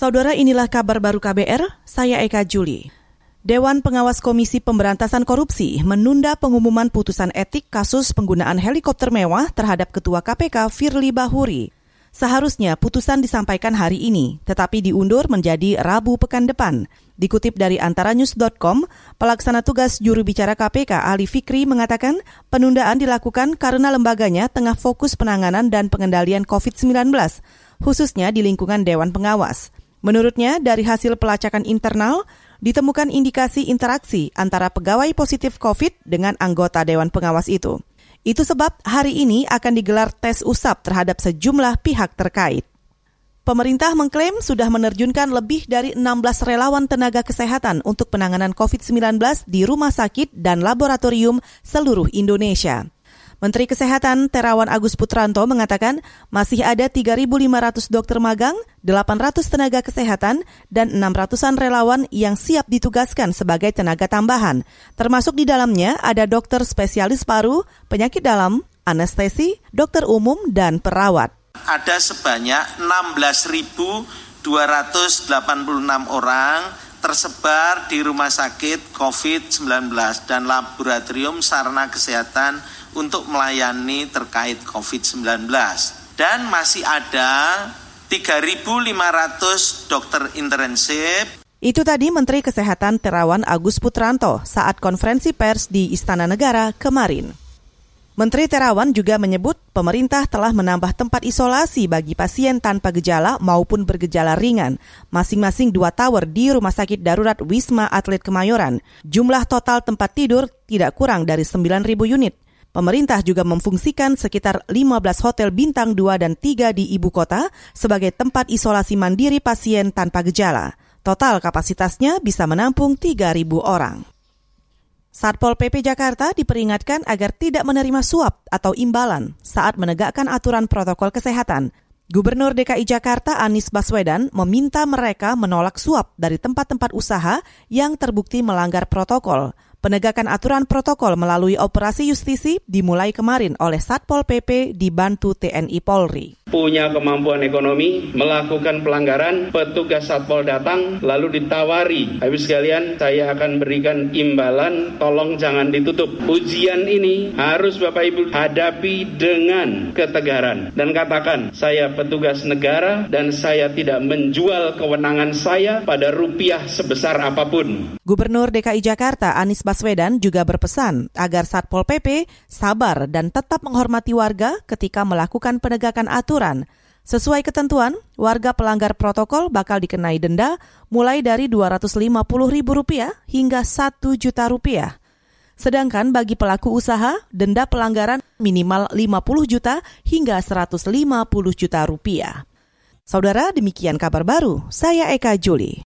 Saudara inilah kabar baru KBR, saya Eka Juli. Dewan Pengawas Komisi Pemberantasan Korupsi menunda pengumuman putusan etik kasus penggunaan helikopter mewah terhadap Ketua KPK Firly Bahuri. Seharusnya putusan disampaikan hari ini, tetapi diundur menjadi Rabu pekan depan. Dikutip dari antaranews.com, pelaksana tugas juru bicara KPK Ali Fikri mengatakan penundaan dilakukan karena lembaganya tengah fokus penanganan dan pengendalian COVID-19, khususnya di lingkungan Dewan Pengawas. Menurutnya, dari hasil pelacakan internal, ditemukan indikasi interaksi antara pegawai positif COVID dengan anggota Dewan Pengawas itu. Itu sebab hari ini akan digelar tes usap terhadap sejumlah pihak terkait. Pemerintah mengklaim sudah menerjunkan lebih dari 16 relawan tenaga kesehatan untuk penanganan COVID-19 di rumah sakit dan laboratorium seluruh Indonesia. Menteri Kesehatan Terawan Agus Putranto mengatakan masih ada 3.500 dokter magang, 800 tenaga kesehatan, dan 600-an relawan yang siap ditugaskan sebagai tenaga tambahan. Termasuk di dalamnya ada dokter spesialis paru, penyakit dalam, anestesi, dokter umum, dan perawat. Ada sebanyak 16.286 orang tersebar di rumah sakit COVID-19 dan laboratorium sarana kesehatan untuk melayani terkait COVID-19. Dan masih ada 3.500 dokter intensif itu tadi Menteri Kesehatan Terawan Agus Putranto saat konferensi pers di Istana Negara kemarin. Menteri Terawan juga menyebut pemerintah telah menambah tempat isolasi bagi pasien tanpa gejala maupun bergejala ringan, masing-masing dua tower di Rumah Sakit Darurat Wisma Atlet Kemayoran. Jumlah total tempat tidur tidak kurang dari 9.000 unit. Pemerintah juga memfungsikan sekitar 15 hotel bintang 2 dan 3 di ibu kota sebagai tempat isolasi mandiri pasien tanpa gejala. Total kapasitasnya bisa menampung 3.000 orang. Satpol PP Jakarta diperingatkan agar tidak menerima suap atau imbalan saat menegakkan aturan protokol kesehatan. Gubernur DKI Jakarta Anies Baswedan meminta mereka menolak suap dari tempat-tempat usaha yang terbukti melanggar protokol. Penegakan aturan protokol melalui operasi justisi dimulai kemarin oleh Satpol PP dibantu TNI Polri. Punya kemampuan ekonomi, melakukan pelanggaran, petugas Satpol datang, lalu ditawari. Habis sekalian, saya akan berikan imbalan, tolong jangan ditutup. Ujian ini harus Bapak Ibu hadapi dengan ketegaran. Dan katakan, saya petugas negara dan saya tidak menjual kewenangan saya pada rupiah sebesar apa pun. Gubernur DKI Jakarta Anies Baswedan juga berpesan agar Satpol PP sabar dan tetap menghormati warga ketika melakukan penegakan aturan. Sesuai ketentuan, warga pelanggar protokol bakal dikenai denda mulai dari Rp250.000 hingga Rp1 juta rupiah. Sedangkan bagi pelaku usaha, denda pelanggaran minimal 50 juta hingga 150 juta rupiah. Saudara, demikian kabar baru. Saya Eka Juli.